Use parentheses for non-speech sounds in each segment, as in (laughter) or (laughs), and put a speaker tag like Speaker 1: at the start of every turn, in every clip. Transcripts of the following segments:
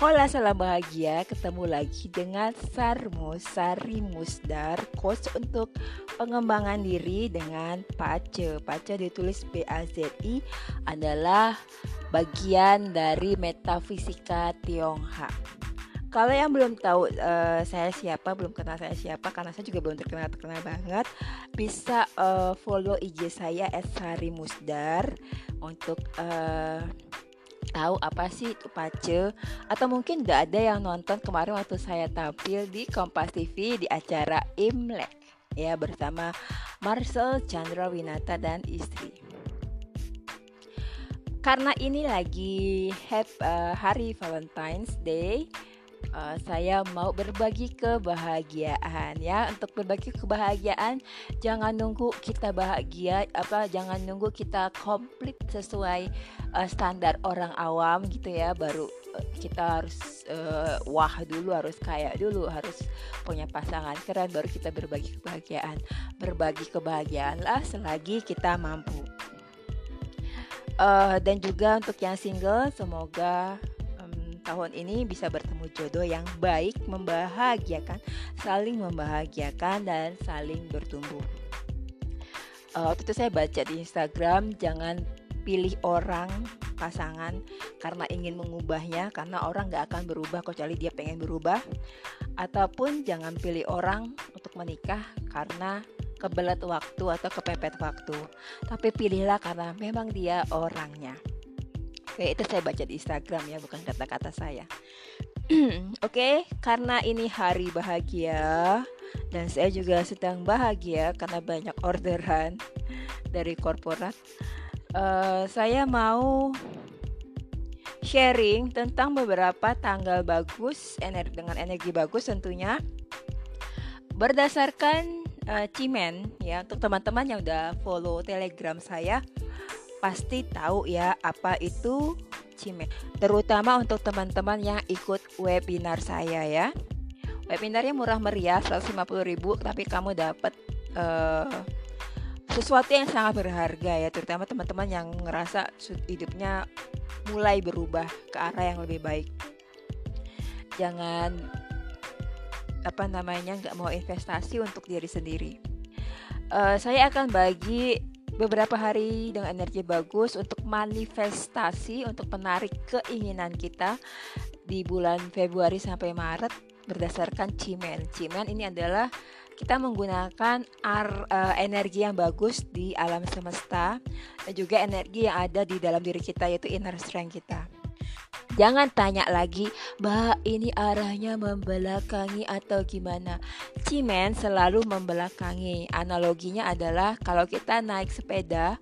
Speaker 1: Hola salam bahagia. Ketemu lagi dengan Sarmo Sari Musdar Coach untuk pengembangan diri dengan PACE. PACE ditulis B-A-Z-I adalah bagian dari metafisika Tionghoa kalau yang belum tahu uh, saya siapa, belum kenal saya siapa, karena saya juga belum terkenal terkenal banget, bisa uh, follow IG saya @sari_musdar untuk uh, tahu apa sih itu pace atau mungkin nggak ada yang nonton kemarin waktu saya tampil di Kompas TV di acara Imlek ya bersama Marcel Chandra Winata dan istri. Karena ini lagi have, uh, hari Valentine's Day, uh, saya mau berbagi kebahagiaan ya. Untuk berbagi kebahagiaan jangan nunggu kita bahagia apa jangan nunggu kita komplit sesuai uh, standar orang awam gitu ya. Baru uh, kita harus uh, wah dulu harus kaya dulu harus punya pasangan keren baru kita berbagi kebahagiaan. Berbagi kebahagiaan lah selagi kita mampu. Uh, dan juga untuk yang single semoga tahun ini bisa bertemu jodoh yang baik, membahagiakan, saling membahagiakan dan saling bertumbuh. Uh, waktu itu saya baca di Instagram, jangan pilih orang pasangan karena ingin mengubahnya karena orang nggak akan berubah kecuali dia pengen berubah. Ataupun jangan pilih orang untuk menikah karena kebelet waktu atau kepepet waktu. Tapi pilihlah karena memang dia orangnya Oke, itu saya baca di Instagram ya, bukan kata-kata saya. (clears throat) Oke, karena ini hari bahagia dan saya juga sedang bahagia karena banyak orderan dari korporat. Uh, saya mau sharing tentang beberapa tanggal bagus energi dengan energi bagus tentunya berdasarkan uh, Cimen ya untuk teman-teman yang udah follow Telegram saya pasti tahu ya apa itu Cime. Terutama untuk teman-teman yang ikut webinar saya ya. Webinarnya murah meriah 150.000 tapi kamu dapat uh, sesuatu yang sangat berharga ya terutama teman-teman yang ngerasa hidupnya mulai berubah ke arah yang lebih baik. Jangan apa namanya nggak mau investasi untuk diri sendiri. Uh, saya akan bagi beberapa hari dengan energi bagus untuk manifestasi untuk menarik keinginan kita di bulan Februari sampai Maret berdasarkan Cimen. Cimen ini adalah kita menggunakan ar, uh, energi yang bagus di alam semesta dan juga energi yang ada di dalam diri kita yaitu inner strength kita. Jangan tanya lagi, Mbak ini arahnya membelakangi atau gimana. Cimen selalu membelakangi. Analoginya adalah kalau kita naik sepeda,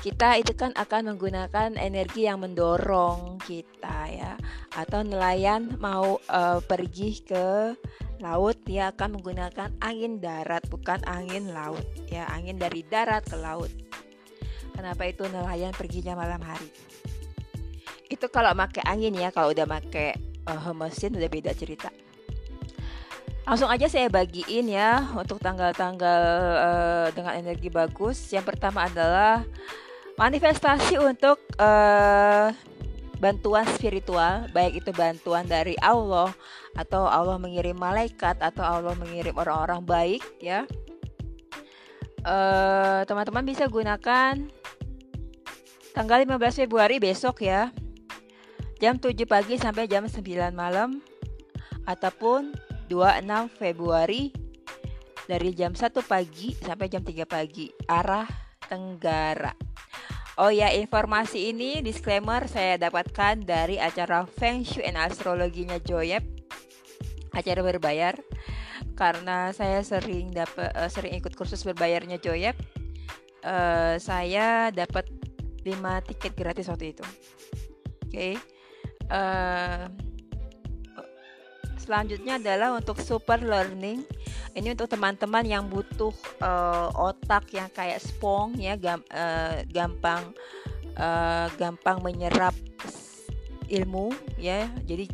Speaker 1: kita itu kan akan menggunakan energi yang mendorong kita ya. Atau nelayan mau uh, pergi ke laut dia akan menggunakan angin darat bukan angin laut ya angin dari darat ke laut kenapa itu nelayan perginya malam hari itu kalau pakai angin ya kalau udah pakai uh, mesin udah beda cerita. Langsung aja saya bagiin ya untuk tanggal-tanggal uh, dengan energi bagus. Yang pertama adalah manifestasi untuk uh, bantuan spiritual baik itu bantuan dari Allah atau Allah mengirim malaikat atau Allah mengirim orang-orang baik ya. Teman-teman uh, bisa gunakan tanggal 15 Februari besok ya jam 7 pagi sampai jam 9 malam ataupun 26 Februari dari jam 1 pagi sampai jam 3 pagi arah Tenggara. Oh ya, informasi ini disclaimer saya dapatkan dari acara Feng Shui and Astrologinya Joyep. Acara berbayar karena saya sering dapat uh, sering ikut kursus berbayarnya Joyep. Uh, saya dapat 5 tiket gratis waktu itu. Oke. Okay uh, selanjutnya adalah untuk super learning. Ini untuk teman-teman yang butuh uh, otak yang kayak spong ya gam, uh, gampang uh, gampang menyerap ilmu ya. Jadi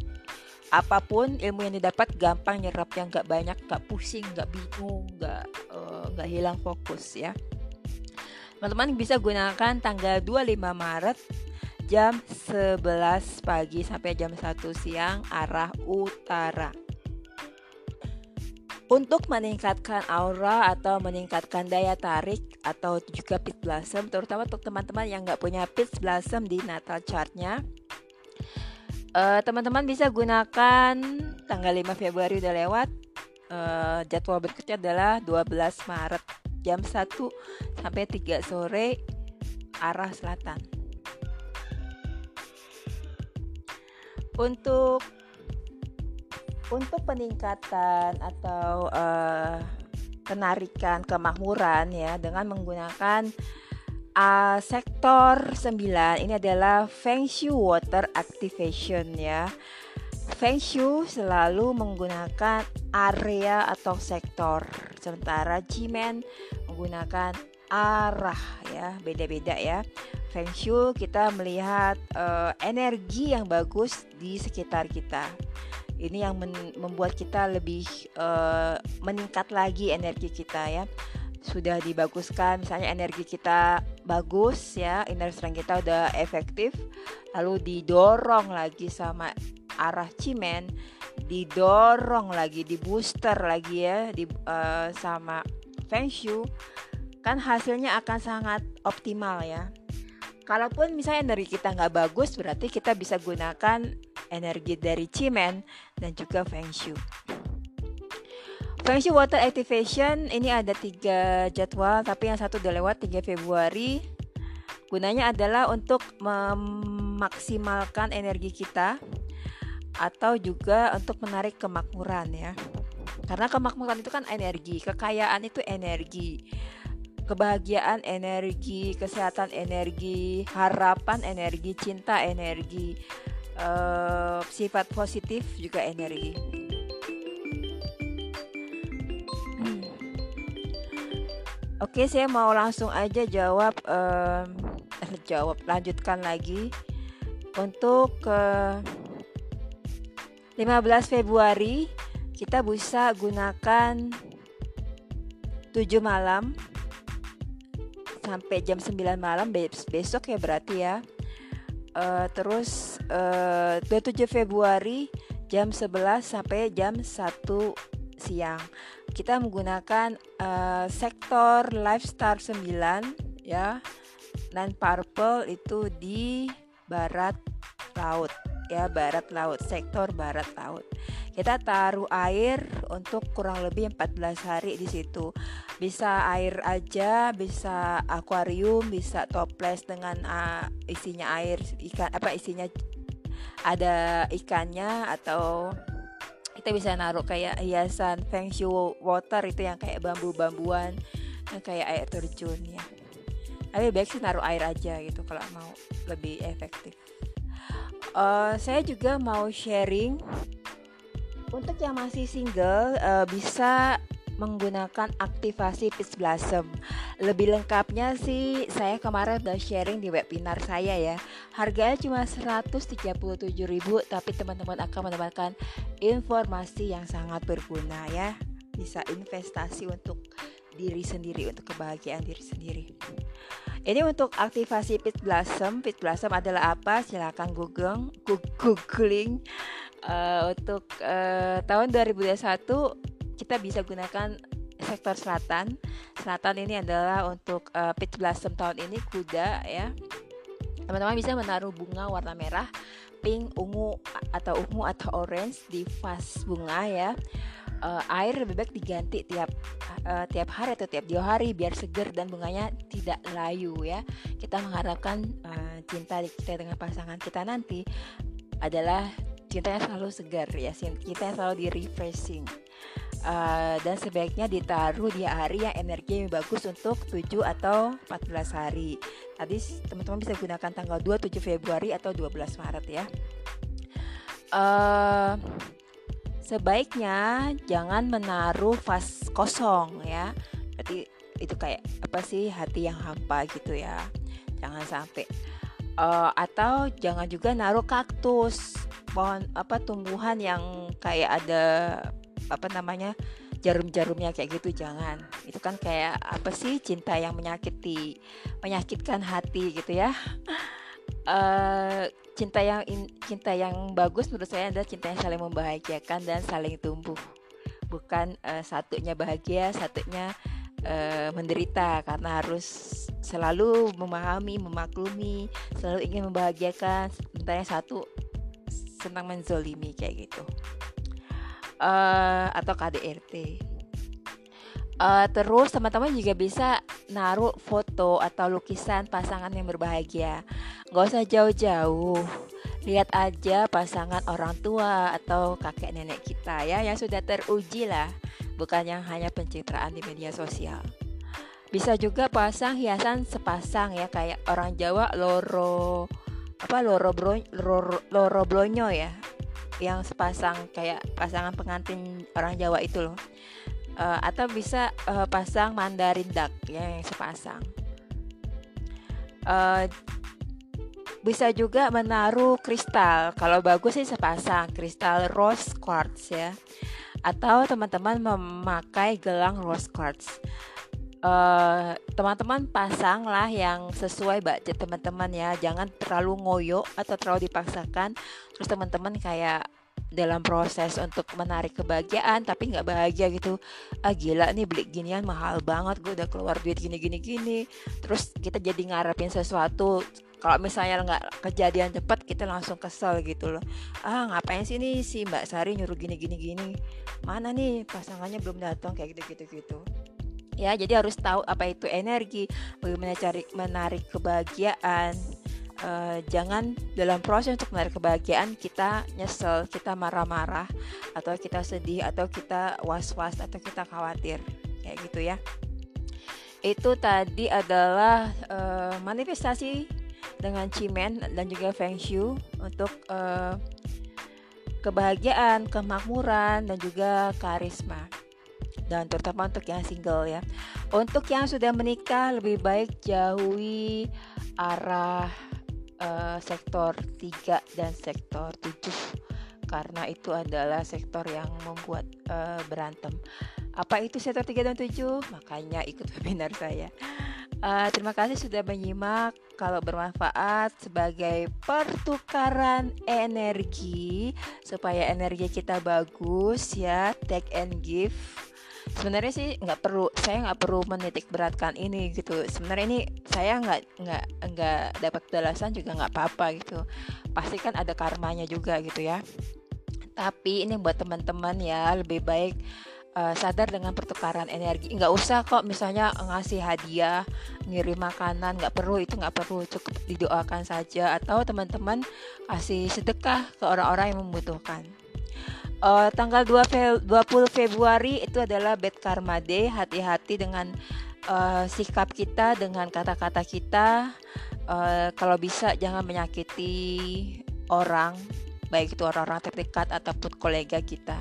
Speaker 1: apa pun ilmu yang didapat gampang nyerap yang nggak banyak nggak pusing nggak bingung nggak nggak uh, hilang fokus ya. Teman-teman bisa gunakan tanggal 25 Maret jam 11 pagi sampai jam 1 siang arah utara. Untuk meningkatkan aura atau meningkatkan daya tarik atau juga pitch blossom, terutama untuk teman-teman yang nggak punya pitch blossom di natal chartnya, uh, teman-teman bisa gunakan tanggal 5 Februari udah lewat. Uh, jadwal berikutnya adalah 12 Maret jam 1 sampai 3 sore arah selatan. Untuk untuk peningkatan atau uh, penarikan kemakmuran ya dengan menggunakan uh, sektor 9 ini adalah Feng Shui Water Activation ya. Feng Shui selalu menggunakan area atau sektor sementara Jimen menggunakan arah ya beda-beda ya Feng Shui kita melihat uh, energi yang bagus di sekitar kita. Ini yang membuat kita lebih uh, meningkat lagi energi kita ya. Sudah dibaguskan misalnya energi kita bagus ya inner strength kita udah efektif lalu didorong lagi sama arah cimen didorong lagi di lagi ya di uh, sama feng shui kan hasilnya akan sangat optimal ya kalaupun misalnya energi kita nggak bagus berarti kita bisa gunakan energi dari Cimen dan juga Feng Shui. Feng Shui Water Activation ini ada tiga jadwal tapi yang satu udah lewat 3 Februari. Gunanya adalah untuk memaksimalkan energi kita atau juga untuk menarik kemakmuran ya. Karena kemakmuran itu kan energi, kekayaan itu energi kebahagiaan energi, kesehatan energi, harapan energi, cinta energi uh, sifat positif juga energi. Hmm. Oke, saya mau langsung aja jawab uh, (laughs) jawab lanjutkan lagi untuk uh, 15 Februari kita bisa gunakan 7 malam sampai jam 9 malam besok ya berarti ya. Uh, terus uh, 27 Februari jam 11 sampai jam 1 siang. Kita menggunakan uh, sektor lifestyle 9 ya. Dan purple itu di barat laut ya barat laut sektor barat laut kita taruh air untuk kurang lebih 14 hari di situ. Bisa air aja bisa akuarium bisa toples dengan uh, isinya air ikan apa isinya ada ikannya atau kita bisa naruh kayak hiasan feng shui water itu yang kayak bambu-bambuan yang kayak air terjun ya. Tapi baik sih naruh air aja gitu kalau mau lebih efektif. Uh, saya juga mau sharing untuk yang masih single uh, bisa menggunakan aktivasi Peace Blossom. Lebih lengkapnya sih saya kemarin udah sharing di webinar saya ya. Harganya cuma 137.000 tapi teman-teman akan mendapatkan informasi yang sangat berguna ya. Bisa investasi untuk diri sendiri untuk kebahagiaan diri sendiri. Ini untuk aktivasi Pit Blossom. Pit Blossom adalah apa? Silahkan google, googling uh, untuk uh, tahun 2021 kita bisa gunakan sektor selatan. Selatan ini adalah untuk uh, peach blossom tahun ini kuda ya. Teman-teman bisa menaruh bunga warna merah, pink, ungu atau ungu atau orange di vas bunga ya. Uh, air lebih baik diganti tiap uh, tiap hari atau tiap dua hari biar segar dan bunganya tidak layu ya. Kita mengharapkan uh, cinta kita dengan pasangan kita nanti adalah kita yang selalu segar ya kita yang selalu di refreshing uh, dan sebaiknya ditaruh di hari yang energi yang bagus untuk 7 atau 14 hari. Tadi teman-teman bisa gunakan tanggal 2 7 Februari atau 12 Maret ya. Uh, sebaiknya jangan menaruh vas kosong ya. Berarti itu kayak apa sih hati yang hampa gitu ya. Jangan sampai uh, atau jangan juga naruh kaktus pohon apa tumbuhan yang kayak ada apa namanya jarum-jarumnya kayak gitu jangan. Itu kan kayak apa sih cinta yang menyakiti menyakitkan hati gitu ya. Uh, cinta yang in, cinta yang bagus menurut saya adalah cinta yang saling membahagiakan dan saling tumbuh. Bukan uh, satunya bahagia satunya uh, menderita. Karena harus selalu memahami memaklumi selalu ingin membahagiakan. Sementara yang satu senang menzolimi kayak gitu. Uh, atau KDRT uh, terus teman-teman juga bisa naruh foto atau lukisan pasangan yang berbahagia. Nggak usah jauh-jauh. Lihat aja pasangan orang tua atau kakek nenek kita ya yang sudah teruji lah. Bukan yang hanya pencitraan di media sosial. Bisa juga pasang hiasan sepasang ya kayak orang Jawa loro apa loro bro, loro, blonyo ya yang sepasang kayak pasangan pengantin orang Jawa itu loh. Uh, atau bisa uh, pasang Mandarin duck ya yang sepasang. Uh, bisa juga menaruh kristal. Kalau bagus sih sepasang kristal rose quartz ya. Atau teman-teman memakai gelang rose quartz teman teman-teman pasanglah yang sesuai budget teman-teman ya. Jangan terlalu ngoyo atau terlalu dipaksakan. Terus teman-teman kayak dalam proses untuk menarik kebahagiaan tapi nggak bahagia gitu. Ah gila nih beli ginian mahal banget. Gue udah keluar duit gini gini gini. Terus kita jadi ngarepin sesuatu. Kalau misalnya nggak kejadian cepat kita langsung kesel gitu loh. Ah ngapain sih nih si Mbak Sari nyuruh gini gini gini? Mana nih? Pasangannya belum datang kayak gitu gitu gitu ya jadi harus tahu apa itu energi bagaimana cari menarik kebahagiaan. Uh, jangan dalam proses untuk menarik kebahagiaan kita nyesel, kita marah-marah, atau kita sedih, atau kita was-was, atau kita khawatir, kayak gitu ya. Itu tadi adalah uh, manifestasi dengan cimen dan juga feng shui untuk uh, kebahagiaan, kemakmuran, dan juga karisma dan terutama untuk yang single ya. Untuk yang sudah menikah lebih baik jauhi arah uh, sektor 3 dan sektor 7 karena itu adalah sektor yang membuat uh, berantem. Apa itu sektor 3 dan 7? Makanya ikut (laughs) webinar saya. Uh, terima kasih sudah menyimak. Kalau bermanfaat sebagai pertukaran energi supaya energi kita bagus ya, take and give sebenarnya sih nggak perlu saya nggak perlu menitik beratkan ini gitu. Sebenarnya ini saya nggak nggak nggak dapat balasan juga nggak apa-apa gitu. Pasti kan ada karmanya juga gitu ya. Tapi ini buat teman-teman ya lebih baik uh, sadar dengan pertukaran energi. Nggak usah kok misalnya ngasih hadiah ngirim makanan nggak perlu itu nggak perlu. Cukup didoakan saja atau teman-teman kasih sedekah ke orang-orang yang membutuhkan uh, tanggal 2 Fe 20 Februari itu adalah Bad Karma Day. Hati-hati dengan uh, sikap kita, dengan kata-kata kita. Uh, kalau bisa jangan menyakiti orang, baik itu orang-orang terdekat ataupun kolega kita.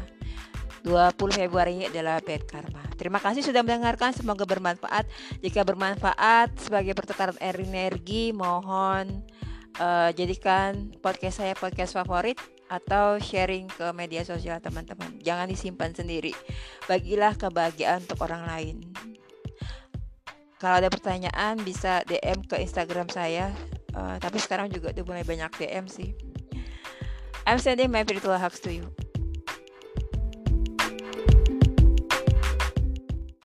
Speaker 1: 20 Februari adalah Bad Karma. Terima kasih sudah mendengarkan, semoga bermanfaat. Jika bermanfaat sebagai pertukaran energi, mohon uh, jadikan podcast saya podcast favorit atau sharing ke media sosial teman-teman. Jangan disimpan sendiri. Bagilah kebahagiaan untuk orang lain. Kalau ada pertanyaan bisa DM ke Instagram saya. Uh, tapi sekarang juga udah mulai banyak DM sih. I'm sending my virtual hugs to you.